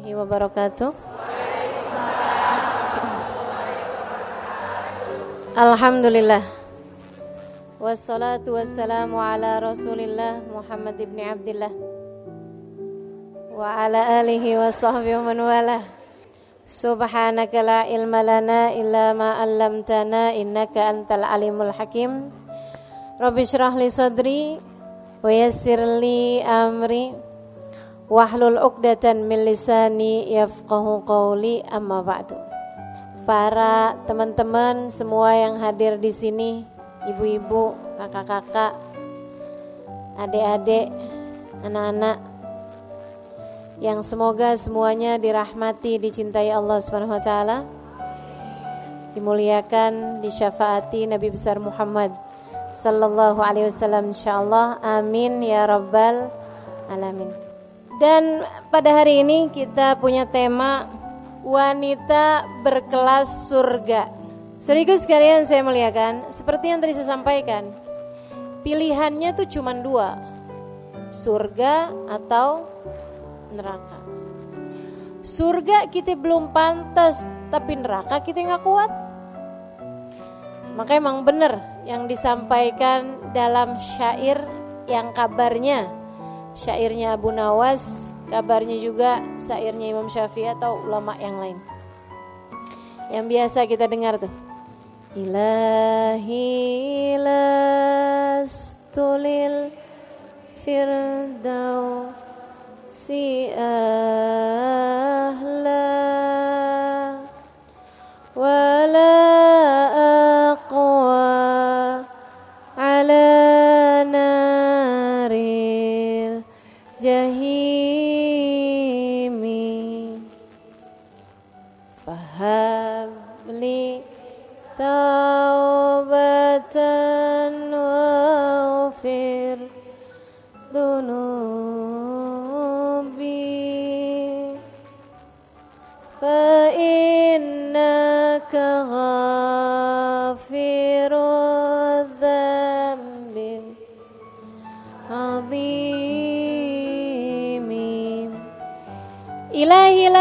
warahmatullahi wabarakatuh. Alhamdulillah. Wassalatu wassalamu ala Rasulillah Muhammad ibn Abdullah wa ala alihi wa sahbihi man wala. Subhanaka la ilma lana illa ma 'allamtana innaka antal alimul hakim. Rabbi shrah li sadri wa yassir li amri wahlul 'uqdatan min lisani yafqahu qawli amma ba'du. Para teman-teman semua yang hadir di sini, ibu-ibu, kakak-kakak, adik-adik, anak-anak yang semoga semuanya dirahmati, dicintai Allah Subhanahu wa taala. Dimuliakan, disyafaati Nabi besar Muhammad sallallahu alaihi wasallam insyaallah. Amin ya rabbal alamin. Dan pada hari ini kita punya tema wanita berkelas surga. Saudaraku sekalian saya muliakan, seperti yang tadi saya sampaikan, pilihannya tuh cuma dua, surga atau neraka. Surga kita belum pantas, tapi neraka kita nggak kuat. Maka emang benar yang disampaikan dalam syair yang kabarnya, syairnya Abu Nawas, kabarnya juga syairnya Imam Syafi'i atau ulama yang lain. Yang biasa kita dengar tuh. Ilahi lastulil firdau si ahla wala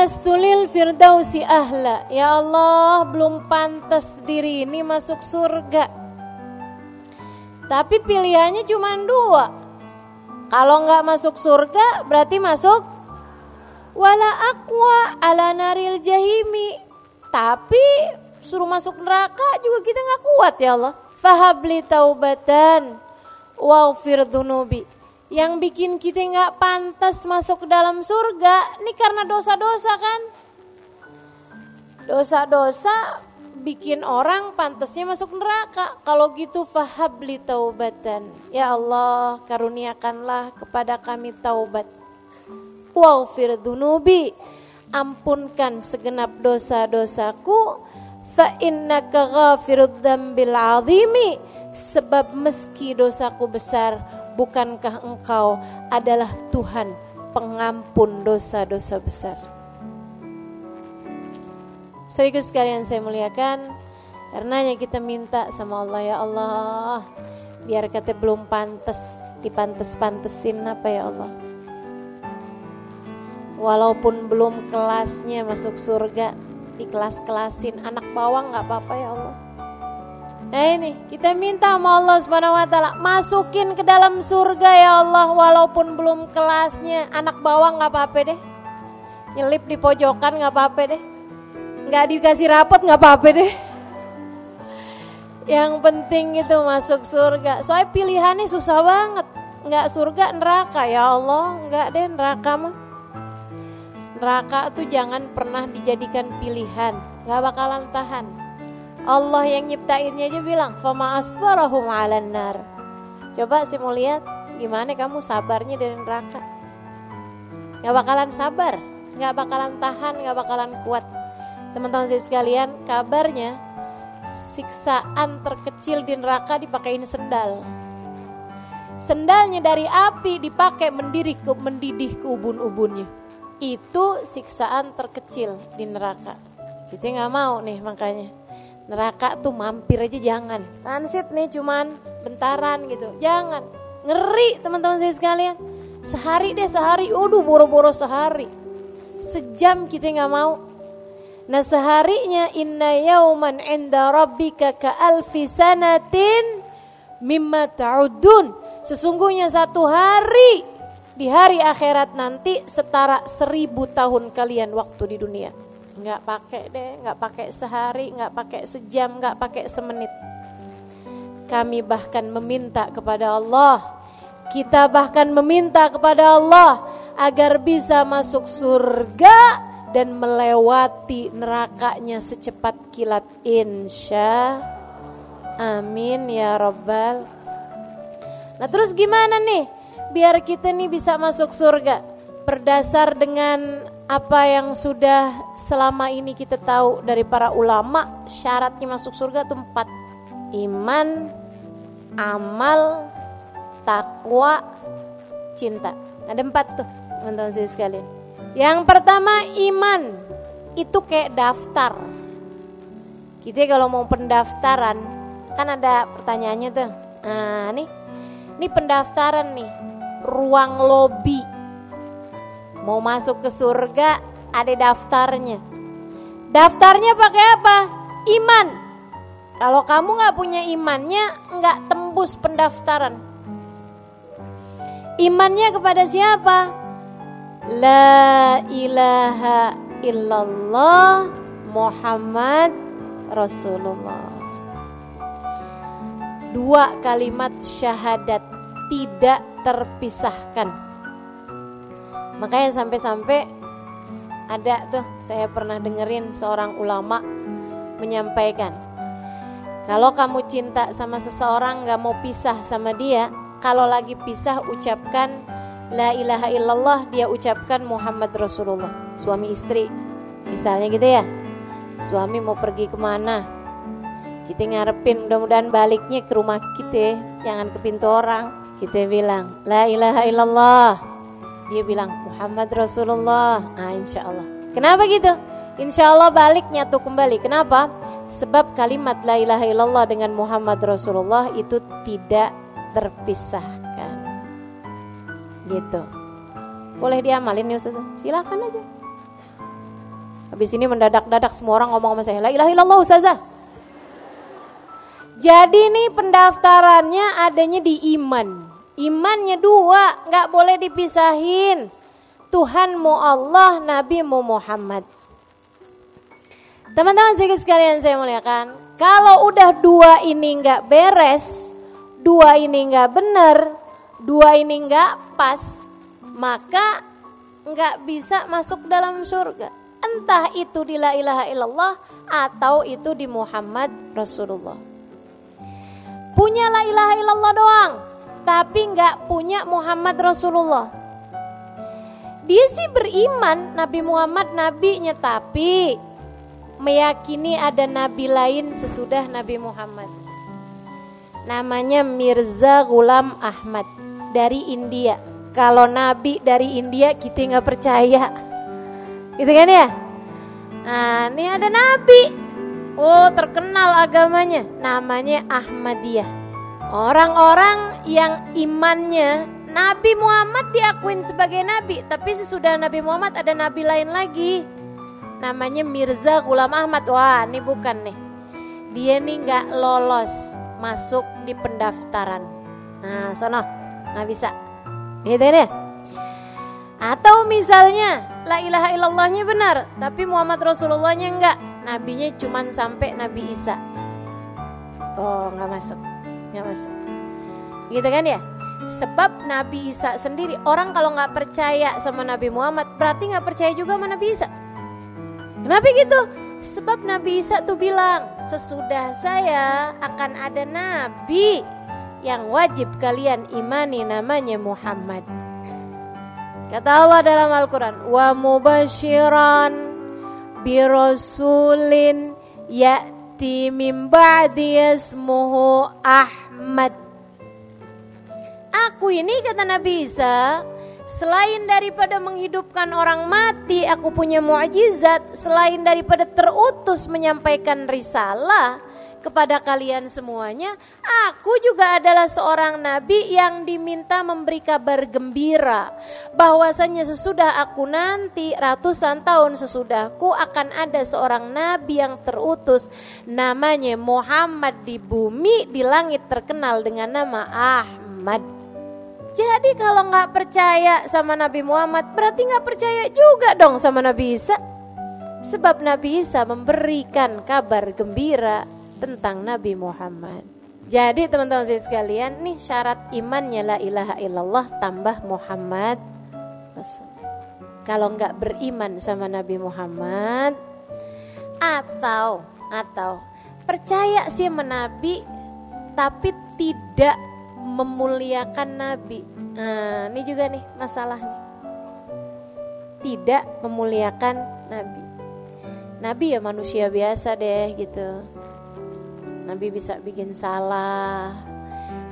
lastulil firdausi ahla. Ya Allah belum pantas diri ini masuk surga. Tapi pilihannya cuma dua. Kalau nggak masuk surga berarti masuk Wala akwa ala naril jahimi. Tapi suruh masuk neraka juga kita nggak kuat ya Allah. Fahabli taubatan Waghfir dunubi yang bikin kita nggak pantas masuk ke dalam surga ini karena dosa-dosa kan? Dosa-dosa bikin orang pantasnya masuk neraka. Kalau gitu fahabli taubatan. Ya Allah karuniakanlah kepada kami taubat. Waghfir dunubi. Ampunkan segenap dosa-dosaku. Fa innaka ghafirud dzambil azimi. Sebab meski dosaku besar bukankah engkau adalah Tuhan pengampun dosa-dosa besar. Saudaraku sekalian saya muliakan, karenanya kita minta sama Allah ya Allah, biar kata belum pantas, dipantes-pantesin apa ya Allah. Walaupun belum kelasnya masuk surga, di kelas-kelasin anak bawang nggak apa-apa ya Allah. Nah ini kita minta sama Allah Subhanahu wa taala masukin ke dalam surga ya Allah walaupun belum kelasnya anak bawang nggak apa-apa deh. Nyelip di pojokan nggak apa-apa deh. Nggak dikasih rapot nggak apa-apa deh. Yang penting itu masuk surga. Soalnya pilihannya susah banget. Nggak surga neraka ya Allah, nggak deh neraka mah. Neraka tuh jangan pernah dijadikan pilihan, nggak bakalan tahan. Allah yang nyiptainnya aja bilang, "Fama asbarahum 'alan nar." Coba sih mau lihat gimana kamu sabarnya dari neraka. Gak bakalan sabar, gak bakalan tahan, gak bakalan kuat. Teman-teman saya sekalian, kabarnya siksaan terkecil di neraka dipakein sendal. Sendalnya dari api dipakai mendiri ke mendidih ke ubun-ubunnya. Itu siksaan terkecil di neraka. Kita nggak mau nih makanya neraka tuh mampir aja jangan. Transit nih cuman bentaran gitu. Jangan. Ngeri teman-teman saya sekalian. Sehari deh sehari. Waduh boro-boro sehari. Sejam kita nggak mau. Nah seharinya inna yauman inda rabbika ka alfi sanatin mimma ta'udun. Sesungguhnya satu hari di hari akhirat nanti setara seribu tahun kalian waktu di dunia. Nggak pakai deh, nggak pakai sehari, nggak pakai sejam, nggak pakai semenit. Kami bahkan meminta kepada Allah. Kita bahkan meminta kepada Allah agar bisa masuk surga dan melewati nerakanya secepat kilat insya amin ya robbal nah terus gimana nih biar kita nih bisa masuk surga berdasar dengan apa yang sudah selama ini kita tahu dari para ulama syaratnya masuk surga itu empat iman amal takwa cinta ada empat tuh teman-teman sekalian yang pertama iman itu kayak daftar. Kita kalau mau pendaftaran kan ada pertanyaannya tuh. Nah, nih. Ini pendaftaran nih. Ruang lobi. Mau masuk ke surga ada daftarnya. Daftarnya pakai apa? Iman. Kalau kamu nggak punya imannya, nggak tembus pendaftaran. Imannya kepada siapa? La ilaha illallah Muhammad Rasulullah Dua kalimat syahadat tidak terpisahkan Makanya sampai-sampai ada tuh saya pernah dengerin seorang ulama menyampaikan Kalau kamu cinta sama seseorang gak mau pisah sama dia Kalau lagi pisah ucapkan La ilaha illallah dia ucapkan Muhammad Rasulullah. Suami istri Misalnya gitu ya. Suami mau pergi ke mana? Kita ngarepin mudah-mudahan baliknya ke rumah kita Jangan ke pintu orang Kita bilang La ilaha illallah Dia bilang Muhammad Rasulullah. Ah insya Allah Kenapa gitu? Insya Allah balik nyatu kembali. Kenapa? Sebab kalimat La ilaha illallah dengan Muhammad Rasulullah itu tidak terpisahkan. Gitu. Boleh diamalin nih Ustazah silakan aja. Habis ini mendadak-dadak semua orang ngomong sama saya la ilaha illallah Ustazah jadi nih pendaftarannya adanya di iman imannya dua nggak boleh dipisahin Tuhan mau Allah Nabi mau Muhammad teman-teman sekalian saya muliakan kalau udah dua ini nggak beres dua ini nggak bener dua ini nggak pas, maka nggak bisa masuk dalam surga. Entah itu di la ilaha illallah atau itu di Muhammad Rasulullah. Punya la ilaha illallah doang, tapi nggak punya Muhammad Rasulullah. Dia sih beriman Nabi Muhammad nabinya tapi meyakini ada nabi lain sesudah Nabi Muhammad. Namanya Mirza Ghulam Ahmad dari India. Kalau nabi dari India kita nggak percaya, gitu kan ya? Nah, ini ada nabi. Oh, terkenal agamanya. Namanya Ahmadiyah. Orang-orang yang imannya Nabi Muhammad diakuin sebagai nabi, tapi sesudah Nabi Muhammad ada nabi lain lagi. Namanya Mirza Ghulam Ahmad. Wah, ini bukan nih. Dia nih nggak lolos masuk di pendaftaran. Nah, sono nggak bisa gitu deh atau misalnya la ilaha illallahnya benar tapi Muhammad Rasulullahnya enggak nabinya cuma sampai Nabi Isa oh nggak masuk nggak masuk. Gitu kan ya? Sebab Nabi Isa sendiri orang kalau nggak percaya sama Nabi Muhammad berarti nggak percaya juga sama Nabi Isa. Kenapa gitu? Sebab Nabi Isa tuh bilang sesudah saya akan ada Nabi yang wajib kalian imani namanya Muhammad. Kata Allah dalam Al-Quran, wa mubashiran birosulin ya'ti min ba'di ismuhu Ahmad. Aku ini kata Nabi Isa, selain daripada menghidupkan orang mati, aku punya mukjizat. Selain daripada terutus menyampaikan risalah, kepada kalian semuanya, aku juga adalah seorang nabi yang diminta memberi kabar gembira bahwasanya sesudah aku nanti ratusan tahun sesudahku akan ada seorang nabi yang terutus namanya Muhammad di bumi di langit terkenal dengan nama Ahmad. Jadi kalau nggak percaya sama Nabi Muhammad berarti nggak percaya juga dong sama Nabi Isa. Sebab Nabi Isa memberikan kabar gembira tentang Nabi Muhammad. Jadi teman-teman saya sekalian, nih syarat imannya la ilaha illallah tambah Muhammad Kalau nggak beriman sama Nabi Muhammad atau atau percaya sih menabi tapi tidak memuliakan Nabi. Nah, ini juga nih masalahnya. Tidak memuliakan Nabi. Nabi ya manusia biasa deh gitu. Nabi bisa bikin salah.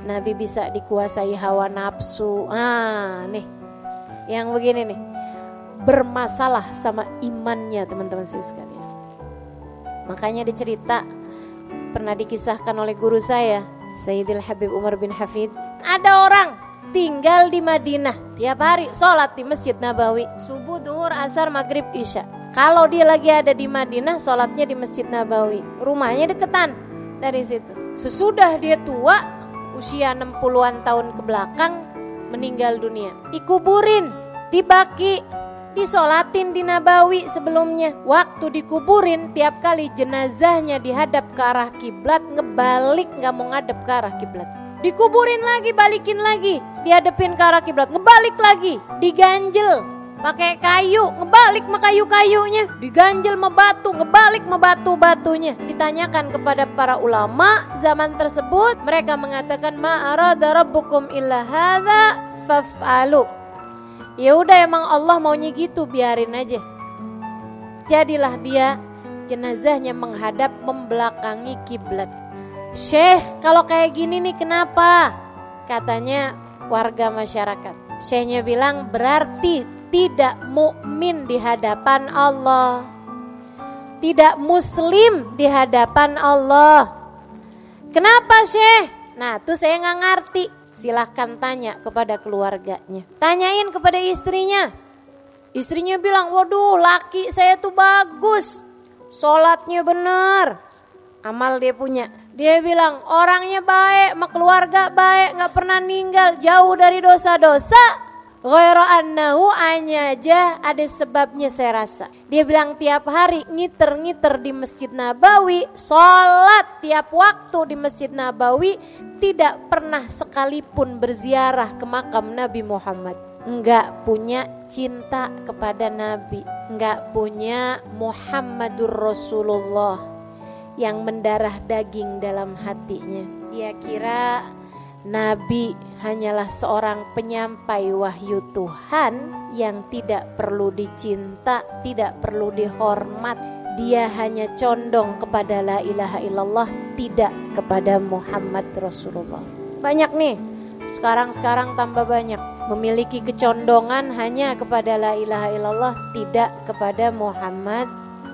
Nabi bisa dikuasai hawa nafsu. Ah, nih. Yang begini nih. Bermasalah sama imannya teman-teman sekalian. Makanya dicerita pernah dikisahkan oleh guru saya, Sayyidil Habib Umar bin Hafid. Ada orang tinggal di Madinah tiap hari sholat di Masjid Nabawi subuh, duhur, asar, maghrib, isya kalau dia lagi ada di Madinah, sholatnya di Masjid Nabawi. Rumahnya deketan dari situ. Sesudah dia tua, usia 60-an tahun ke belakang, meninggal dunia. Dikuburin, dibaki, disolatin di Nabawi sebelumnya. Waktu dikuburin, tiap kali jenazahnya dihadap ke arah kiblat, ngebalik nggak mau ngadep ke arah kiblat. Dikuburin lagi, balikin lagi, dihadepin ke arah kiblat, ngebalik lagi, diganjel, pakai kayu ngebalik me kayu-kayunya. Diganjel me batu ngebalik me batu-batunya. Ditanyakan kepada para ulama zaman tersebut mereka mengatakan ma arada rabbukum illa hadza faf'alu. Ya udah emang Allah maunya gitu biarin aja. Jadilah dia jenazahnya menghadap membelakangi kiblat. Syekh kalau kayak gini nih kenapa? Katanya warga masyarakat. Syekhnya bilang berarti tidak mukmin di hadapan Allah. Tidak muslim di hadapan Allah. Kenapa Syekh? Nah tuh saya nggak ngerti. Silahkan tanya kepada keluarganya. Tanyain kepada istrinya. Istrinya bilang, waduh laki saya tuh bagus. Sholatnya benar. Amal dia punya. Dia bilang orangnya baik, sama keluarga baik, nggak pernah ninggal, jauh dari dosa-dosa Ghaira annahu hanya aja ada sebabnya saya rasa. Dia bilang tiap hari ngiter-ngiter di Masjid Nabawi, sholat tiap waktu di Masjid Nabawi, tidak pernah sekalipun berziarah ke makam Nabi Muhammad. Enggak punya cinta kepada Nabi, enggak punya Muhammadur Rasulullah yang mendarah daging dalam hatinya. Dia kira Nabi hanyalah seorang penyampai wahyu Tuhan yang tidak perlu dicinta, tidak perlu dihormat. Dia hanya condong kepada la ilaha illallah, tidak kepada Muhammad Rasulullah. Banyak nih, sekarang-sekarang tambah banyak memiliki kecondongan hanya kepada la ilaha illallah, tidak kepada Muhammad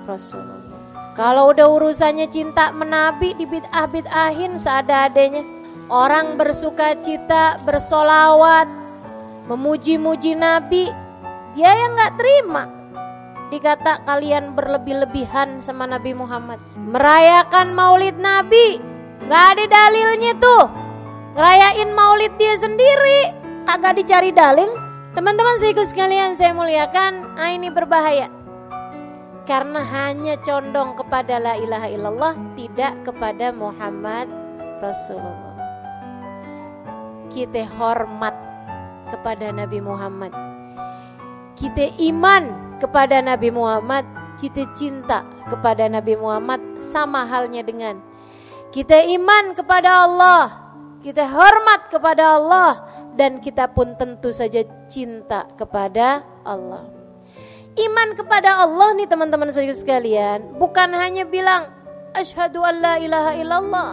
Rasulullah. Kalau udah urusannya cinta menabi di bid'ah-bid'ahin seada-adanya Orang bersuka cita, bersolawat, memuji-muji Nabi, dia yang nggak terima. Dikata kalian berlebih-lebihan sama Nabi Muhammad. Merayakan maulid Nabi, nggak ada dalilnya tuh. Ngerayain maulid dia sendiri, agak dicari dalil. Teman-teman seikus sekalian saya muliakan, ah ini berbahaya. Karena hanya condong kepada la ilaha illallah, tidak kepada Muhammad Rasulullah kita hormat kepada Nabi Muhammad. Kita iman kepada Nabi Muhammad, kita cinta kepada Nabi Muhammad sama halnya dengan kita iman kepada Allah, kita hormat kepada Allah dan kita pun tentu saja cinta kepada Allah. Iman kepada Allah nih teman-teman saudara sekalian, bukan hanya bilang asyhadu an la ilaha illallah.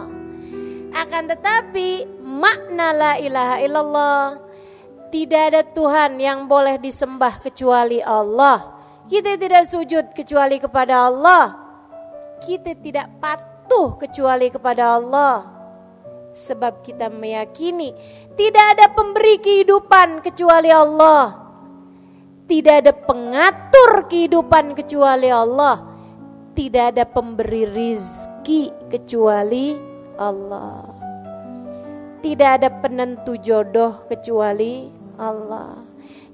Akan tetapi makna la ilaha illallah. Tidak ada Tuhan yang boleh disembah kecuali Allah. Kita tidak sujud kecuali kepada Allah. Kita tidak patuh kecuali kepada Allah. Sebab kita meyakini tidak ada pemberi kehidupan kecuali Allah. Tidak ada pengatur kehidupan kecuali Allah. Tidak ada pemberi rizki kecuali Allah. Tidak ada penentu jodoh kecuali Allah.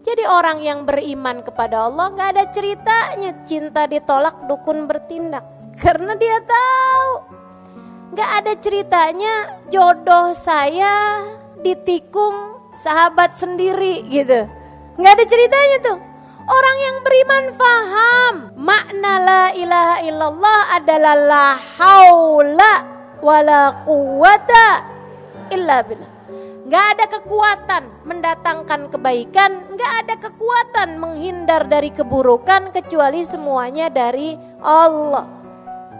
Jadi orang yang beriman kepada Allah nggak ada ceritanya cinta ditolak dukun bertindak. Karena dia tahu. Nggak ada ceritanya jodoh saya ditikung sahabat sendiri gitu. Nggak ada ceritanya tuh. Orang yang beriman faham. Makna la ilaha illallah adalah la haula wala quwata illa billah Gak ada kekuatan mendatangkan kebaikan, gak ada kekuatan menghindar dari keburukan kecuali semuanya dari Allah.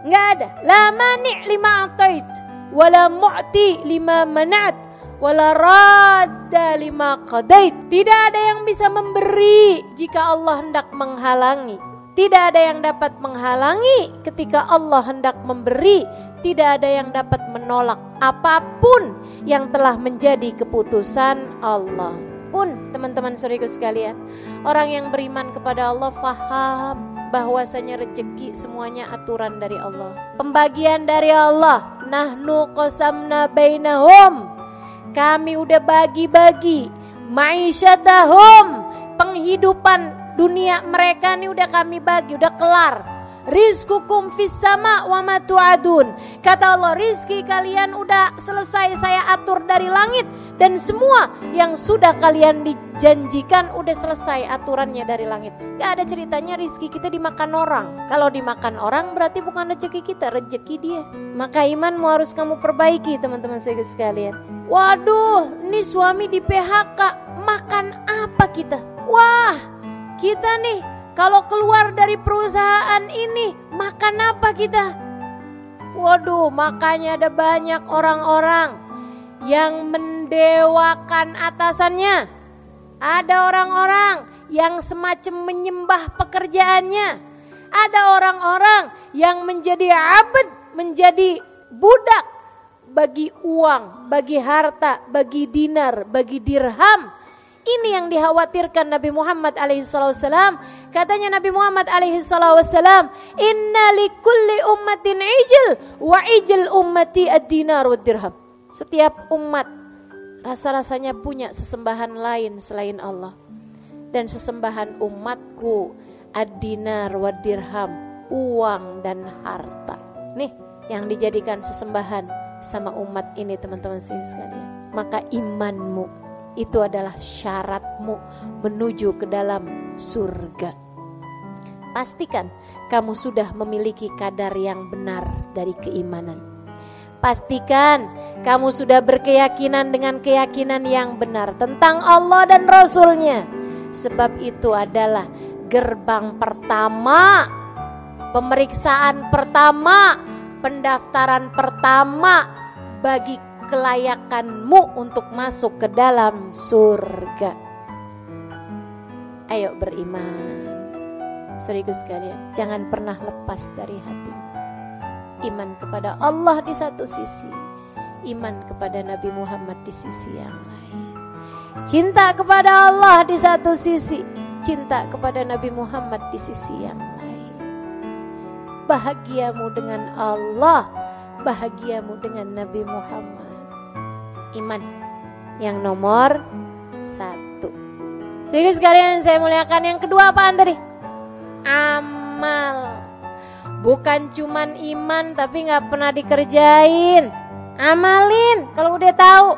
Gak ada. La mani' lima atait, wala mu'ti lima manat, wala radda lima qadait. Tidak ada yang bisa memberi jika Allah hendak menghalangi. Tidak ada yang dapat menghalangi ketika Allah hendak memberi. Tidak ada yang dapat menolak apa pun yang telah menjadi keputusan Allah. Pun teman-teman saudaraku sekalian, orang yang beriman kepada Allah faham bahwasanya rezeki semuanya aturan dari Allah. Pembagian dari Allah. Nahnu qasamna bainahum. Kami udah bagi-bagi ma'isyatahum, penghidupan dunia mereka ini udah kami bagi, udah kelar rizkukum fis sama wa ma tu'adun. Kata Allah, rizki kalian udah selesai saya atur dari langit dan semua yang sudah kalian dijanjikan udah selesai aturannya dari langit. Gak ada ceritanya rizki kita dimakan orang. Kalau dimakan orang berarti bukan rezeki kita, rezeki dia. Maka imanmu harus kamu perbaiki teman-teman saya sekalian. Waduh, ini suami di PHK, makan apa kita? Wah, kita nih kalau keluar dari perusahaan ini, makan apa kita? Waduh, makanya ada banyak orang-orang yang mendewakan atasannya. Ada orang-orang yang semacam menyembah pekerjaannya. Ada orang-orang yang menjadi abad, menjadi budak bagi uang, bagi harta, bagi dinar, bagi dirham ini yang dikhawatirkan Nabi Muhammad alaihissalam. Katanya Nabi Muhammad alaihissalam, Inna likulli ummatin ijil, wa ijil ummati ad-dinar dirham. Setiap umat rasa-rasanya punya sesembahan lain selain Allah. Dan sesembahan umatku ad-dinar wa dirham, uang dan harta. Nih yang dijadikan sesembahan sama umat ini teman-teman sekalian. Maka imanmu itu adalah syaratmu menuju ke dalam surga. Pastikan kamu sudah memiliki kadar yang benar dari keimanan. Pastikan kamu sudah berkeyakinan dengan keyakinan yang benar tentang Allah dan Rasulnya. Sebab itu adalah gerbang pertama, pemeriksaan pertama, pendaftaran pertama bagi kelayakanmu untuk masuk ke dalam surga. Ayo beriman. Saudaraku sekalian, jangan pernah lepas dari hati. Iman kepada Allah di satu sisi, iman kepada Nabi Muhammad di sisi yang lain. Cinta kepada Allah di satu sisi, cinta kepada Nabi Muhammad di sisi yang lain. Bahagiamu dengan Allah, bahagiamu dengan Nabi Muhammad iman yang nomor satu. Jadi sekalian saya muliakan yang kedua apaan tadi? Amal. Bukan cuman iman tapi nggak pernah dikerjain. Amalin kalau udah tahu.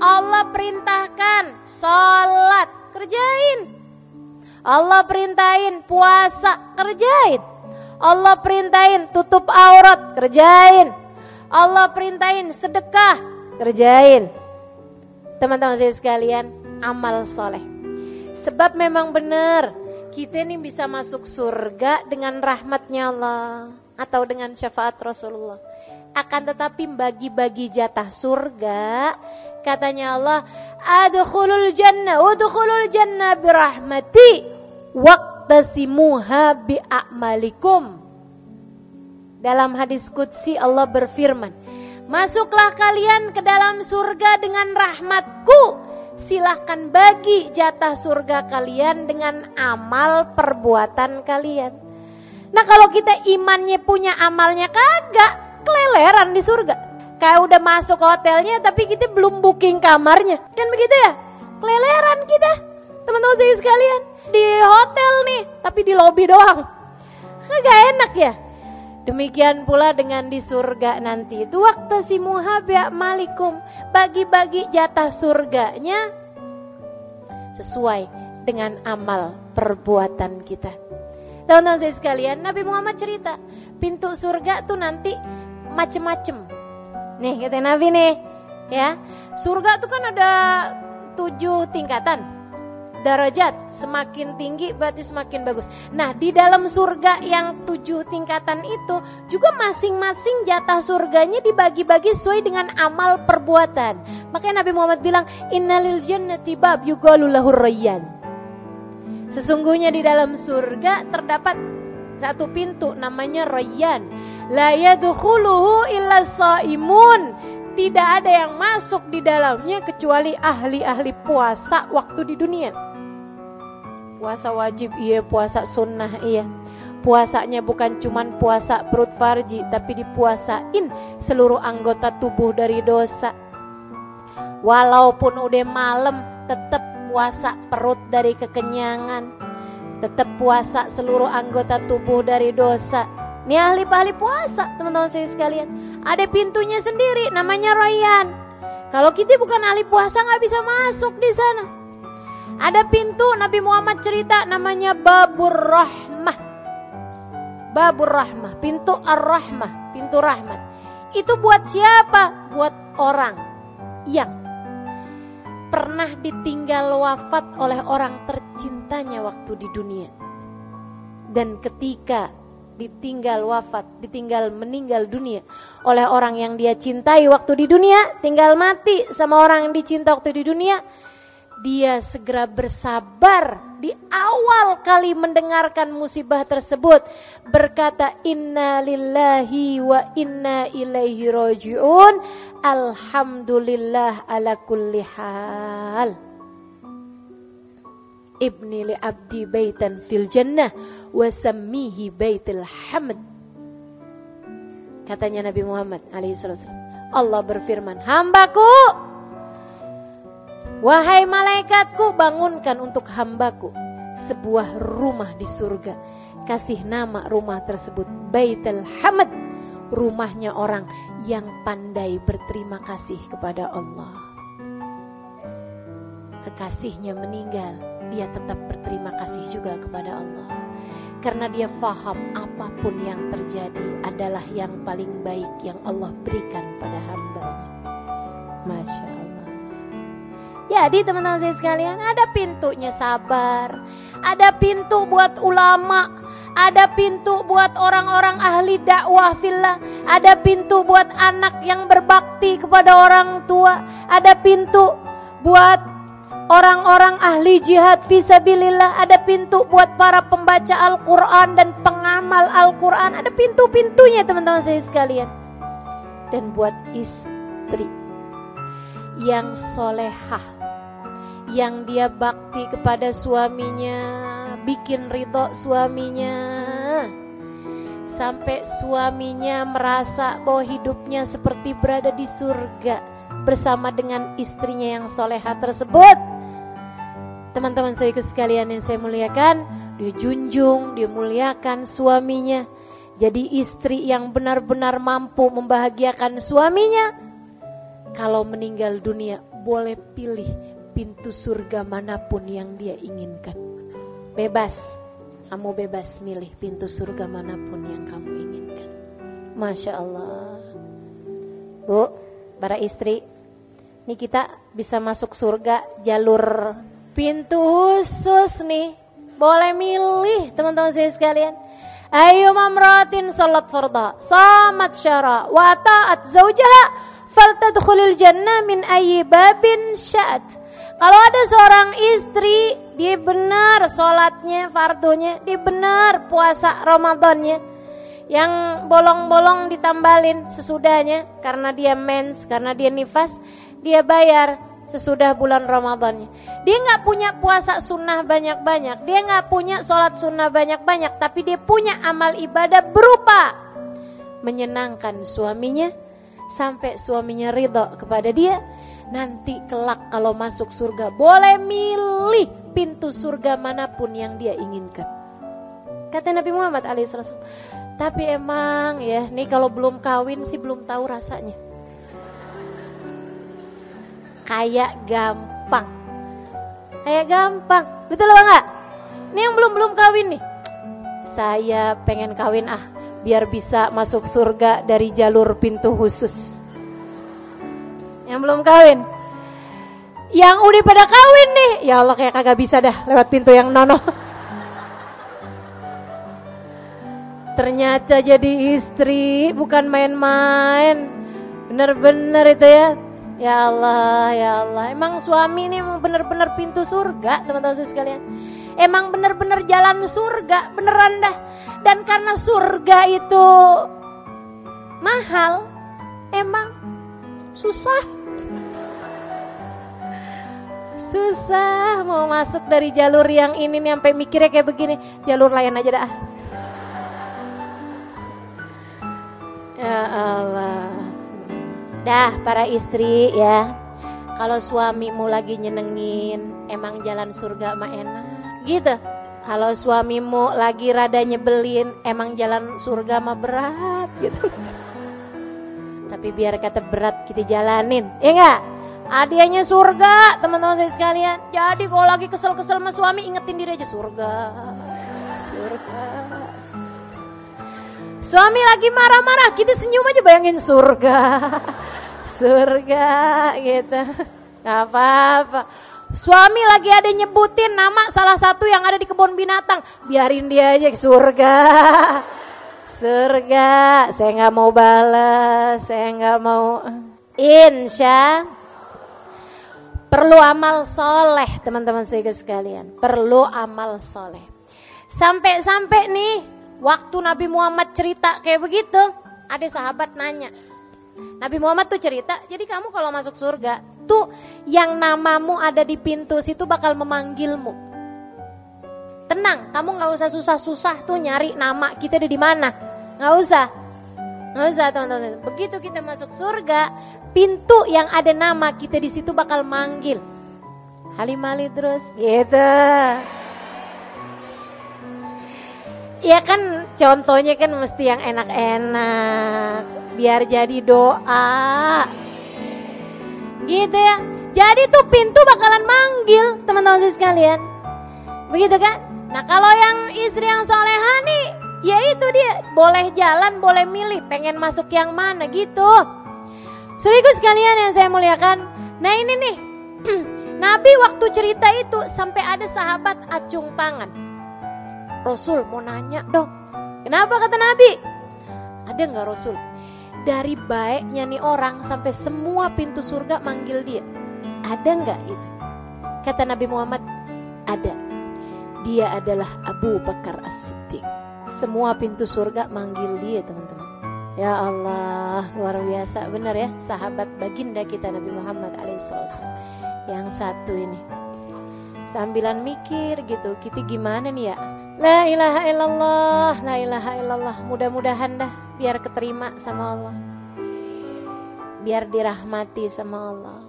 Allah perintahkan sholat kerjain. Allah perintahin puasa kerjain. Allah perintahin tutup aurat kerjain. Allah perintahin sedekah kerjain. Teman-teman saya sekalian, amal soleh. Sebab memang benar, kita ini bisa masuk surga dengan rahmatnya Allah atau dengan syafaat Rasulullah. Akan tetapi bagi-bagi jatah surga, katanya Allah, adkhulul jannah, udkhulul jannah birahmati waqtasimuha bi'amalikum. Dalam hadis Qudsi Allah berfirman, Masuklah kalian ke dalam surga dengan rahmatku. Silahkan bagi jatah surga kalian dengan amal perbuatan kalian. Nah kalau kita imannya punya amalnya kagak, keleleran di surga. Kayak udah masuk hotelnya tapi kita belum booking kamarnya. Kan begitu ya? Keleleran kita. Teman-teman saya sekalian. Di hotel nih, tapi di lobi doang. Kagak enak ya? Demikian pula dengan di surga nanti. Itu waktu si muhabya malikum. Bagi-bagi jatah surganya sesuai dengan amal perbuatan kita. Teman-teman saya sekalian, Nabi Muhammad cerita, pintu surga tuh nanti macem-macem. Nih kata Nabi nih, ya. Surga tuh kan ada tujuh tingkatan darajat semakin tinggi berarti semakin bagus. Nah di dalam surga yang tujuh tingkatan itu juga masing-masing jatah surganya dibagi-bagi sesuai dengan amal perbuatan. Makanya Nabi Muhammad bilang innalil jannati bab yugalulahur rayyan. Sesungguhnya di dalam surga terdapat satu pintu namanya Rayyan. La yadkhuluhu illa saimun. Tidak ada yang masuk di dalamnya kecuali ahli-ahli puasa waktu di dunia. Puasa wajib iya, puasa sunnah iya. Puasanya bukan cuman puasa perut farji, tapi dipuasain seluruh anggota tubuh dari dosa. Walaupun udah malam, tetap puasa perut dari kekenyangan. Tetap puasa seluruh anggota tubuh dari dosa. Ini ahli-ahli puasa, teman-teman saya sekalian. Ada pintunya sendiri, namanya Rayyan. Kalau kita bukan ahli puasa nggak bisa masuk di sana. Ada pintu Nabi Muhammad cerita namanya Babur Rahmah. Babur Rahmah, pintu Ar-Rahmah, pintu rahmat. Itu buat siapa? Buat orang yang pernah ditinggal wafat oleh orang tercintanya waktu di dunia. Dan ketika ditinggal wafat, ditinggal meninggal dunia oleh orang yang dia cintai waktu di dunia, tinggal mati sama orang yang dicinta waktu di dunia, dia segera bersabar di awal kali mendengarkan musibah tersebut. Berkata inna lillahi wa inna ilaihi rojiun. Alhamdulillah ala kulli hal. Ibni li abdi baitan fil jannah wa sammihi baitil hamd. Katanya Nabi Muhammad alaihi Allah berfirman hambaku Wahai malaikatku bangunkan untuk hambaku sebuah rumah di surga. Kasih nama rumah tersebut Baitul Hamad. Rumahnya orang yang pandai berterima kasih kepada Allah. Kekasihnya meninggal, dia tetap berterima kasih juga kepada Allah. Karena dia faham apa pun yang terjadi adalah yang paling baik yang Allah berikan pada hambanya. Masya Allah. Jadi teman-teman saya sekalian ada pintunya sabar. Ada pintu buat ulama. Ada pintu buat orang-orang ahli dakwah fillah. Ada pintu buat anak yang berbakti kepada orang tua. Ada pintu buat orang-orang ahli jihad visabilillah. Ada pintu buat para pembaca Al-Quran dan pengamal Al-Quran. Ada pintu-pintunya teman-teman saya sekalian. Dan buat istri yang solehah yang dia bakti kepada suaminya, bikin ridho suaminya, sampai suaminya merasa bahwa hidupnya seperti berada di surga bersama dengan istrinya yang soleha tersebut. Teman-teman saya sekalian yang saya muliakan, dia junjung, dia muliakan suaminya. Jadi istri yang benar-benar mampu membahagiakan suaminya. Kalau meninggal dunia boleh pilih pintu surga mana pun yang dia inginkan. Bebas, kamu bebas milih pintu surga mana pun yang kamu inginkan. Masya Allah. Bu, para istri, ini kita bisa masuk surga jalur pintu khusus nih. Boleh milih teman-teman saya sekalian. Ayo mamratin salat farda, samat syara, wa ta'at zawjaha, faltadkhulil jannah min ayyi babin sya'at. Kalau ada seorang istri, dia benar sholatnya, fardunya, dia benar puasa Ramadannya. Yang bolong-bolong ditambalin sesudahnya karena dia mens, karena dia nifas, dia bayar sesudah bulan Ramadannya. Dia nggak punya puasa sunnah banyak-banyak, dia nggak punya sholat sunnah banyak-banyak, tapi dia punya amal ibadah berupa menyenangkan suaminya sampai suaminya ridho kepada dia. Nanti kelak kalau masuk surga boleh milih pintu surga mana pun yang dia inginkan. Kata Nabi Muhammad alaihissalam. Tapi emang ya, nih kalau belum kawin sih belum tahu rasanya. Kayak gampang. Kayak gampang. Betul apa enggak? Nih yang belum-belum kawin nih. Saya pengen kawin ah, biar bisa masuk surga dari jalur pintu khusus. Yang belum kawin. Yang udah pada kawin nih, ya Allah kayak kagak bisa dah lewat pintu yang nono. Ternyata jadi istri bukan main-main. Bener-bener itu ya. Ya Allah, ya Allah. Emang suami ini emang bener-bener pintu surga, teman-teman sekalian. Emang bener-bener jalan surga, beneran dah. Dan karena surga itu mahal, emang susah Susah mau masuk dari jalur yang ini nih sampai mikirnya kayak begini. Jalur lain aja dah. Ya Allah. Dah para istri ya. Kalau suamimu lagi nyenengin, emang jalan surga mah enak. Gitu. Kalau suamimu lagi rada nyebelin, emang jalan surga mah berat gitu. Tapi biar kata berat kita jalanin, ya enggak? Hadiahnya surga, teman-teman saya sekalian. Jadi kalau lagi kesel-kesel sama suami, ingetin diri aja surga. Surga. Suami lagi marah-marah, kita senyum aja bayangin surga. Surga gitu. Gak apa-apa. Suami lagi ada nyebutin nama salah satu yang ada di kebun binatang. Biarin dia aja surga. Surga. Saya nggak mau balas. Saya nggak mau. Insya Perlu amal soleh teman-teman saya sekalian. Perlu amal soleh. Sampai-sampai nih waktu Nabi Muhammad cerita kayak begitu. Ada sahabat nanya. Nabi Muhammad tuh cerita, jadi kamu kalau masuk surga, tuh yang namamu ada di pintu situ bakal memanggilmu. Tenang, kamu nggak usah susah-susah tuh nyari nama kita ada di mana. Nggak usah. Nggak usah teman-teman. Begitu kita masuk surga, pintu yang ada nama kita di situ bakal manggil. Halimali terus gitu. Ya kan contohnya kan mesti yang enak-enak biar jadi doa. Gitu ya. Jadi tuh pintu bakalan manggil teman-teman sekalian. Begitu kan? Nah kalau yang istri yang soleha nih, ya itu dia boleh jalan, boleh milih, pengen masuk yang mana gitu. Saudaraku sekalian yang saya muliakan, nah ini nih, Nabi waktu cerita itu sampai ada sahabat acung tangan. Rasul mau nanya dong, kenapa kata Nabi? Ada nggak Rasul? Dari baiknya nih orang sampai semua pintu surga manggil dia. Ada nggak itu? Kata Nabi Muhammad, ada. Dia adalah Abu Bakar As-Siddiq. Semua pintu surga manggil dia teman-teman. Ya Allah, luar biasa benar ya sahabat baginda kita Nabi Muhammad alaihissalam. Yang satu ini. Sambilan mikir gitu, kita gimana nih ya? La ilaha illallah, la ilaha illallah. Mudah-mudahan dah biar keterima sama Allah. Biar dirahmati sama Allah.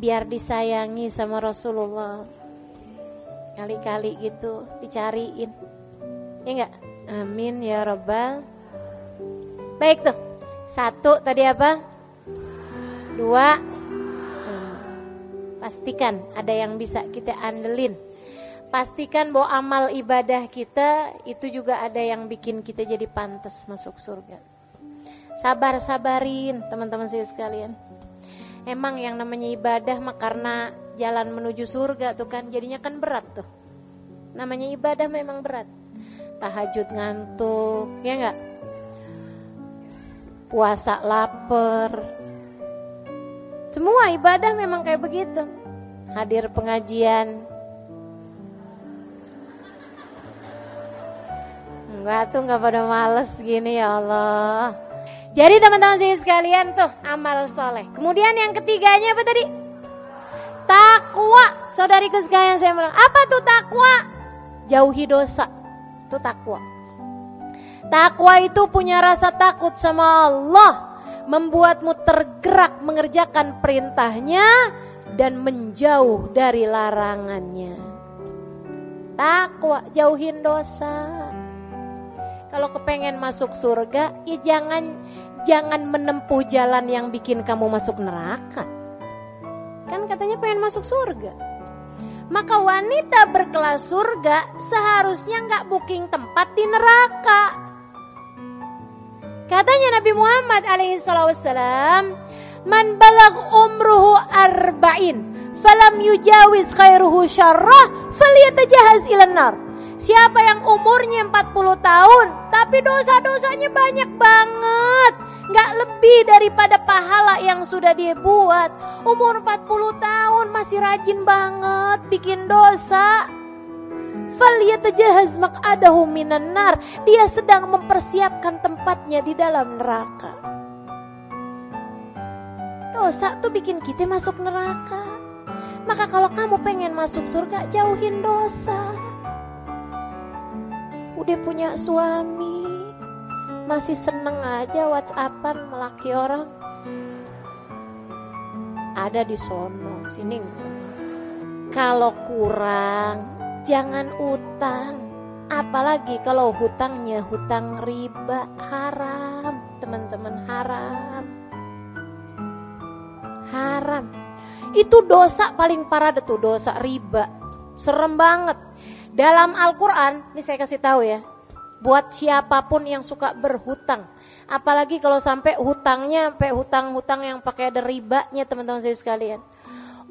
Biar disayangi sama Rasulullah. Kali-kali gitu dicariin. Ya enggak? Amin ya rabbal Baik tuh. Satu tadi apa? Dua. Hmm. Pastikan ada yang bisa kita andelin. Pastikan bahwa amal ibadah kita itu juga ada yang bikin kita jadi pantas masuk surga. Sabar-sabarin teman-teman saya sekalian. Emang yang namanya ibadah mah karena jalan menuju surga tuh kan jadinya kan berat tuh. Namanya ibadah memang berat. Tahajud ngantuk, ya enggak? Puasa lapar. Semua ibadah memang kayak begitu. Hadir pengajian. Enggak tuh nggak pada males gini ya Allah. Jadi teman-teman sih sekalian tuh amal soleh. Kemudian yang ketiganya apa tadi? Takwa. Saudariku sekalian saya bilang, apa tuh takwa? Jauhi dosa. Itu takwa. Takwa itu punya rasa takut sama Allah. Membuatmu tergerak mengerjakan perintahnya dan menjauh dari larangannya. Takwa, jauhin dosa. Kalau kepengen masuk surga, ya jangan jangan menempuh jalan yang bikin kamu masuk neraka. Kan katanya pengen masuk surga. Maka wanita berkelas surga seharusnya nggak booking tempat di neraka. Katanya Nabi Muhammad alaihissalam, man balag umruhu arba'in, falam yujawiz khairuhu syarrah, falyatajahaz ilan nar. Siapa yang umurnya 40 tahun tapi dosa-dosanya banyak banget. Nggak lebih daripada pahala yang sudah dia buat. Umur 40 tahun masih rajin banget bikin dosa. Falyatajahaz maq'adahu minan nar. Dia sedang mempersiapkan tempatnya di dalam neraka. Dosa tuh bikin kita masuk neraka. Maka kalau kamu pengen masuk surga, jauhin dosa udah punya suami masih seneng aja whatsappan melaki orang ada di sono sini kalau kurang jangan utang apalagi kalau hutangnya hutang riba haram teman-teman haram. Haram. Itu dosa paling parah tuh dosa riba. Serem banget. Dalam Al-Quran, ini saya kasih tahu ya, buat siapa pun yang suka berhutang, apalagi kalau sampai hutangnya, sampai hutang-hutang yang pakai ada ribanya teman-teman saya sekalian.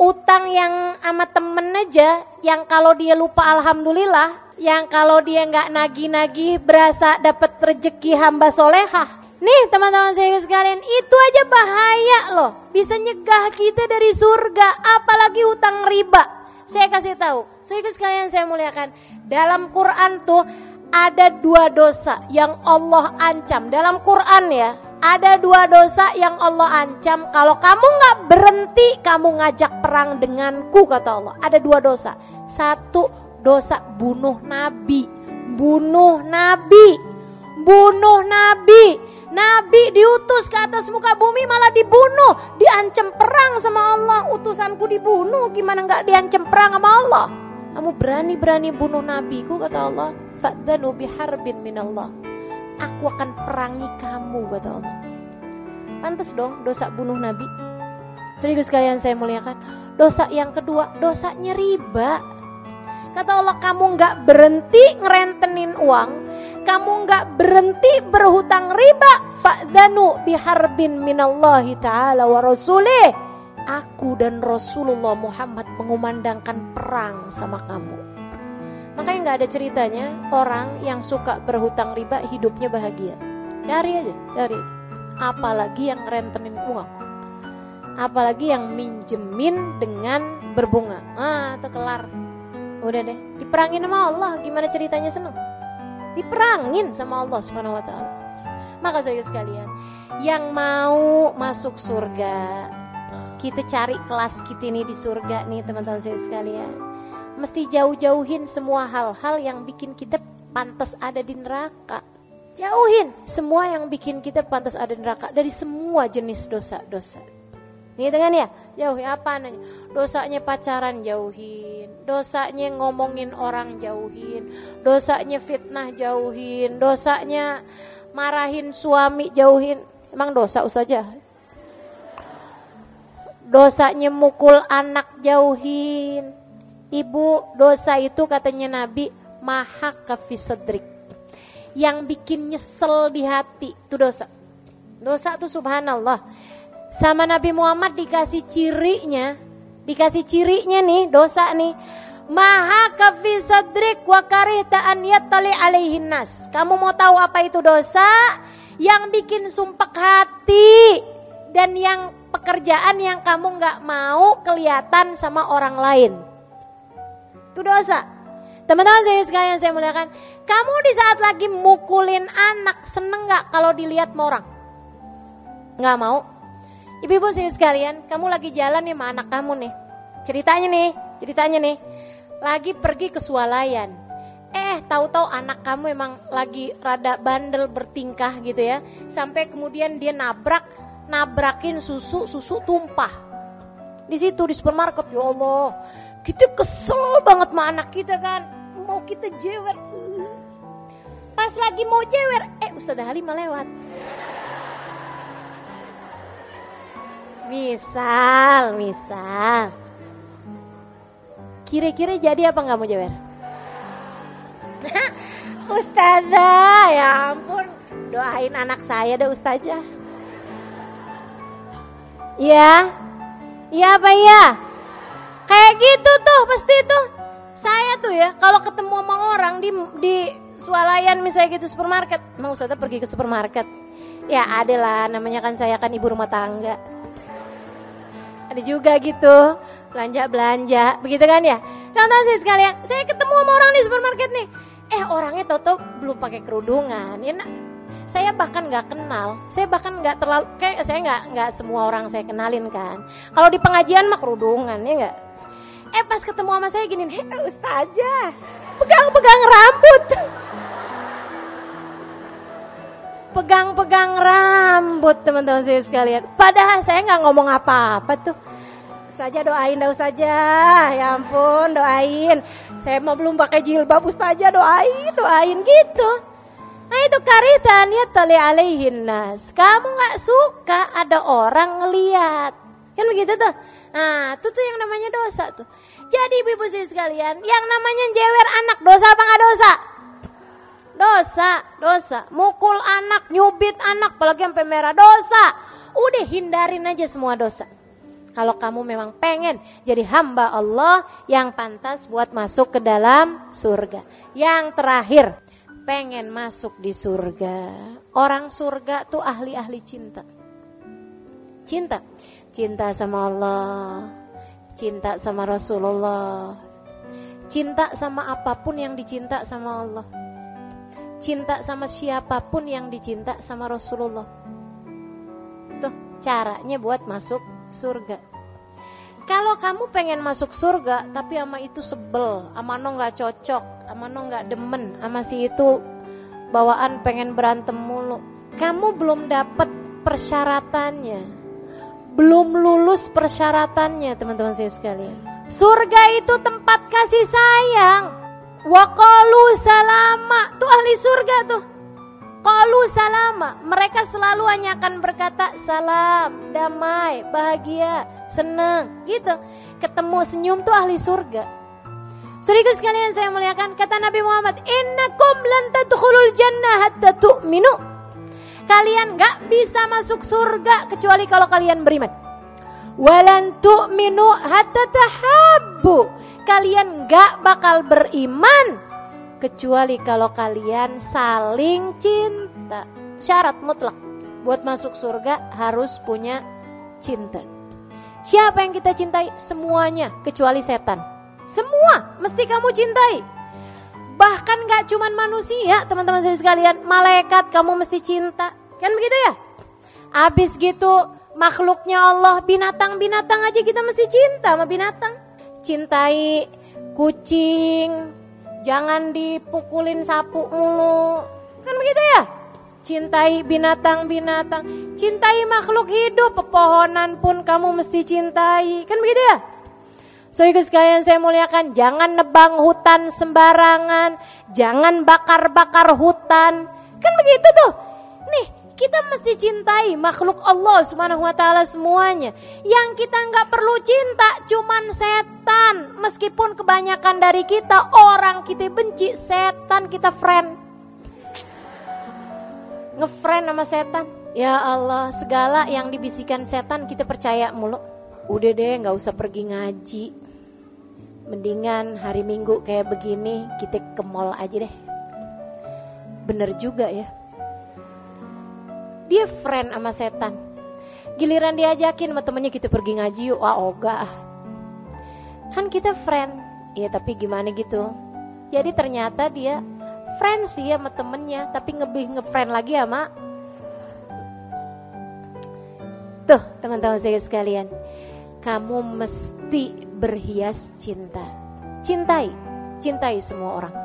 Utang yang sama temen aja, yang kalau dia lupa alhamdulillah, yang kalau dia nggak nagih-nagih berasa dapat rezeki hamba solehah. Nih teman-teman saya sekalian, itu aja bahaya loh. Bisa nyegah kita dari surga, apalagi hutang riba. Saya kasih tahu, Saudara sekalian saya muliakan. Dalam Quran tuh ada dua dosa yang Allah ancam. Dalam Quran ya, ada dua dosa yang Allah ancam. Kalau kamu nggak berhenti, kamu ngajak perang denganku kata Allah. Ada dua dosa. Satu dosa bunuh nabi, bunuh nabi, bunuh nabi. Nabi diutus ke atas muka bumi malah dibunuh, diancam perang sama Allah. Utusanku dibunuh, gimana nggak diancam perang sama Allah? Kamu berani-berani bunuh nabiku kata Allah. Fa'dhanu biharbin minallah. Aku akan perangi kamu kata Allah. Pantas dong dosa bunuh nabi. Sedikit sekalian saya muliakan. Dosa yang kedua, dosanya riba. Kata Allah kamu nggak berhenti ngerentenin uang, kamu nggak berhenti berhutang riba, fa'dhanu biharbin minallahi ta'ala wa rasulih. Aku dan Rasulullah Muhammad mengumandangkan perang sama kamu. Makanya nggak ada ceritanya orang yang suka berhutang riba hidupnya bahagia. Cari aja, cari aja. Apalagi yang rentenin uang. Apalagi yang minjemin dengan berbunga. Ah, itu kelar. Udah deh, diperangin sama Allah. Gimana ceritanya seneng? diperangin sama Allah Subhanahu wa taala. Maka saya sekalian, yang mau masuk surga, kita cari kelas kita ini di surga nih teman-teman saya sekalian. Mesti jauh-jauhin semua hal-hal yang bikin kita pantas ada di neraka. Jauhin semua yang bikin kita pantas ada di neraka dari semua jenis dosa-dosa. Nih dengan ya, jauhi apa nanya? Dosanya pacaran jauhin, dosanya ngomongin orang jauhin, dosanya fitnah jauhin, dosanya marahin suami jauhin. Emang dosa saja? Dosanya mukul anak jauhin. Ibu, dosa itu katanya Nabi maha kafisadrik. Yang bikin nyesel di hati itu dosa. Dosa itu subhanallah. Sama Nabi Muhammad dikasih cirinya, dikasih cirinya nih dosa nih. Maha kafi sadrik wa karihta an yattali alaihin nas. Kamu mau tahu apa itu dosa? Yang bikin sumpah hati dan yang pekerjaan yang kamu nggak mau kelihatan sama orang lain. Itu dosa. Teman-teman saya sekalian saya muliakan, kamu di saat lagi mukulin anak seneng nggak kalau dilihat sama orang? Nggak mau. Ibu-ibu saya sekalian, kamu lagi jalan nih sama anak kamu nih. Ceritanya nih, ceritanya nih, lagi pergi ke swalayan. Eh, tahu-tahu anak kamu emang lagi rada bandel bertingkah gitu ya. Sampai kemudian dia nabrak, nabrakin susu, susu tumpah. Di situ di supermarket, ya Allah. Kita kesel banget sama anak kita kan. Mau kita jewer. Pas lagi mau jewer, eh Ustazah Halimah lewat. Misal, misal. Kira-kira jadi apa nggak mau jewer? Ustazah, ya ampun. Doain anak saya deh Ustazah. Iya? Iya apa iya? Kayak gitu tuh pasti tuh. Saya tuh ya kalau ketemu sama orang di di swalayan misalnya gitu supermarket. Emang Ustazah pergi ke supermarket? Ya ada lah namanya kan saya kan ibu rumah tangga. Ada juga gitu belanja-belanja, begitu kan ya? Teman-teman sih sekalian, saya ketemu sama orang di supermarket nih. Eh orangnya toto belum pakai kerudungan. Ya, saya bahkan nggak kenal, saya bahkan nggak terlalu kayak saya nggak nggak semua orang saya kenalin kan. Kalau di pengajian mah kerudungan ya nggak. Eh pas ketemu sama saya gini, heh ustazah, pegang-pegang rambut. Pegang-pegang rambut teman-teman saya sekalian. Padahal saya nggak ngomong apa-apa tuh. Saja doain dah saja ya ampun doain. Saya mau belum pakai jilbab saja doain doain gitu. Nah itu karitan ya tali alaihin nas kamu nggak suka ada orang ngeliat. Kan begitu tuh nah itu tuh yang namanya dosa tuh jadi ibu-ibu sekalian yang namanya jewer anak dosa apa nggak dosa dosa dosa mukul anak nyubit anak apalagi sampai merah dosa udah hindarin aja semua dosa kalau kamu memang pengen jadi hamba Allah yang pantas buat masuk ke dalam surga. Yang terakhir, pengen masuk di surga. Orang surga tuh ahli-ahli cinta. Cinta. Cinta sama Allah. Cinta sama Rasulullah. Cinta sama apa pun yang dicinta sama Allah. Cinta sama siapa pun yang dicinta sama Rasulullah. Tuh caranya buat masuk surga. Kalau kamu pengen masuk surga tapi ama itu sebel, ama no nggak cocok, ama no nggak demen, ama si itu bawaan pengen berantem mulu. Kamu belum dapat persyaratannya, belum lulus persyaratannya teman-teman saya sekalian. Surga itu tempat kasih sayang. Wakalu salama tuh ahli surga tuh. Kalu salama, mereka selalu hanya akan berkata salam, damai, bahagia, senang, gitu. Ketemu senyum tuh ahli surga. Saudara sekalian saya muliakan, kata Nabi Muhammad, Innakum lan jannah hatta tu'minu. Kalian gak bisa masuk surga kecuali kalau kalian beriman. Walan tu'minu hatta tahabbu. Kalian gak bakal beriman kecuali kalau kalian saling cinta. Syarat mutlak buat masuk surga harus punya cinta. Siapa yang kita cintai? Semuanya kecuali setan. Semua mesti kamu cintai. Bahkan gak cuman manusia teman-teman saya sekalian. Malaikat kamu mesti cinta. Kan begitu ya? Abis gitu makhluknya Allah binatang-binatang aja kita mesti cinta sama binatang. Cintai kucing, Jangan dipukulin sapu mulu. Kan begitu ya? Cintai binatang-binatang, cintai makhluk hidup, pepohonan pun kamu mesti cintai. Kan begitu ya? So ikut sekalian saya muliakan, jangan nebang hutan sembarangan, jangan bakar-bakar hutan. Kan begitu tuh. Kita mesti cintai makhluk Allah Subhanahu wa taala semuanya. Yang kita nggak perlu cinta cuman setan. Meskipun kebanyakan dari kita orang kita benci setan kita friend. Ngefriend sama setan. Ya Allah, segala yang dibisikkan setan kita percaya mulu. Udah deh, nggak usah pergi ngaji. Mendingan hari Minggu kayak begini kita ke mall aja deh. Bener juga ya dia friend sama setan. Giliran diajakin sama temennya kita pergi ngaji yuk, wah oga. Kan kita friend, ya tapi gimana gitu. Jadi ternyata dia friend sih sama temennya, tapi lebih ngefriend lagi sama Tuh teman-teman saya sekalian, kamu mesti berhias cinta. Cintai, cintai semua orang.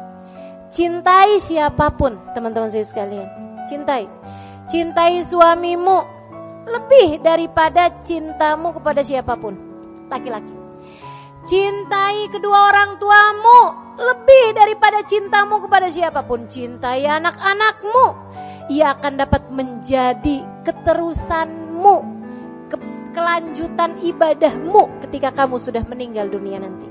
Cintai siapa pun teman-teman saya sekalian. Cintai, cintai suamimu lebih daripada cintamu kepada siapa pun. Laki-laki. Cintai kedua orang tuamu lebih daripada cintamu kepada siapa pun. Cintai anak-anakmu. Ia akan dapat menjadi keterusanmu, ke kelanjutan ibadahmu ketika kamu sudah meninggal dunia nanti.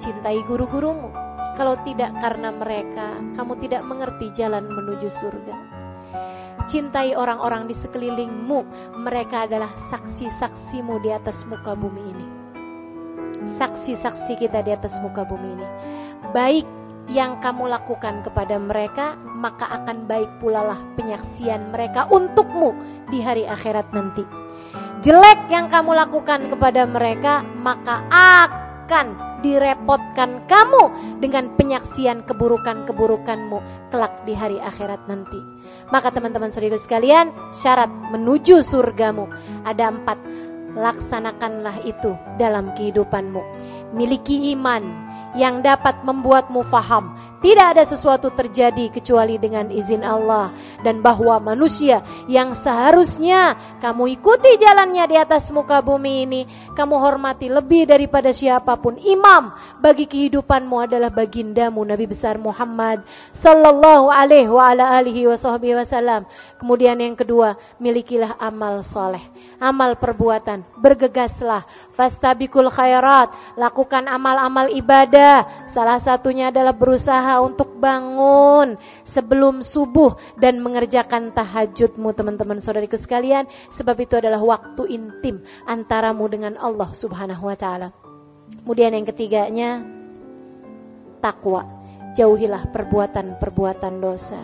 Cintai guru-gurumu. Kalau tidak karena mereka, kamu tidak mengerti jalan menuju surga. Cintai orang-orang di sekelilingmu. Mereka adalah saksi-saksimu di atas muka bumi ini saksi-saksi kita di atas muka bumi ini. Baik yang kamu lakukan kepada mereka, maka akan baik pula lah penyaksian mereka untukmu di hari akhirat nanti. Jelek yang kamu lakukan kepada mereka, maka akan direpotkan kamu dengan penyaksian keburukan-keburukanmu kelak di hari akhirat nanti. Maka teman-teman saudara sekalian, syarat menuju surgamu ada empat laksanakanlah itu dalam kehidupanmu. Miliki iman yang dapat membuatmu faham tidak ada sesuatu terjadi kecuali dengan izin Allah dan bahwa manusia yang seharusnya kamu ikuti jalannya di atas muka bumi ini, kamu hormati lebih daripada siapa pun. Imam bagi kehidupanmu adalah bagindamu Nabi besar Muhammad sallallahu alaihi wa ala alihi wasallam. Kemudian yang kedua, milikilah amal soleh, amal perbuatan, bergegaslah fastabikul khairat, lakukan amal-amal ibadah. Salah satunya adalah berusaha untuk bangun sebelum subuh dan mengerjakan tahajudmu teman-teman saudariku sekalian, sebab itu adalah waktu intim antaramu dengan Allah Subhanahu wa taala. Kemudian yang ketiganya takwa. Jauhilah perbuatan-perbuatan dosa.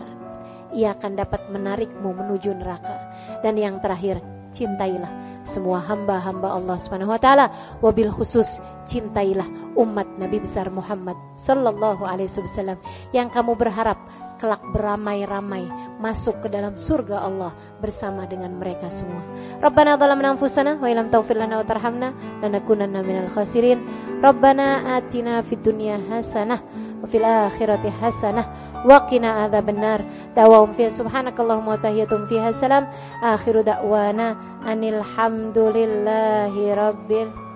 Ia akan dapat menarikmu menuju neraka. Dan yang terakhir, cintailah semua hamba-hamba Allah Subhanahu wa taala wabil khusus cintailah umat Nabi besar Muhammad sallallahu alaihi wasallam yang kamu berharap kelak beramai-ramai masuk ke dalam surga Allah bersama dengan mereka semua. Rabbana zalamna anfusana wa illam taghfir lana wa tarhamna lanakunanna minal khasirin. Rabbana atina fid dunya hasanah wa fil akhirati hasanah wa qina adzabannar. Da'wahum fiha subhanakallahumma wa tahiyatum fiha rabbil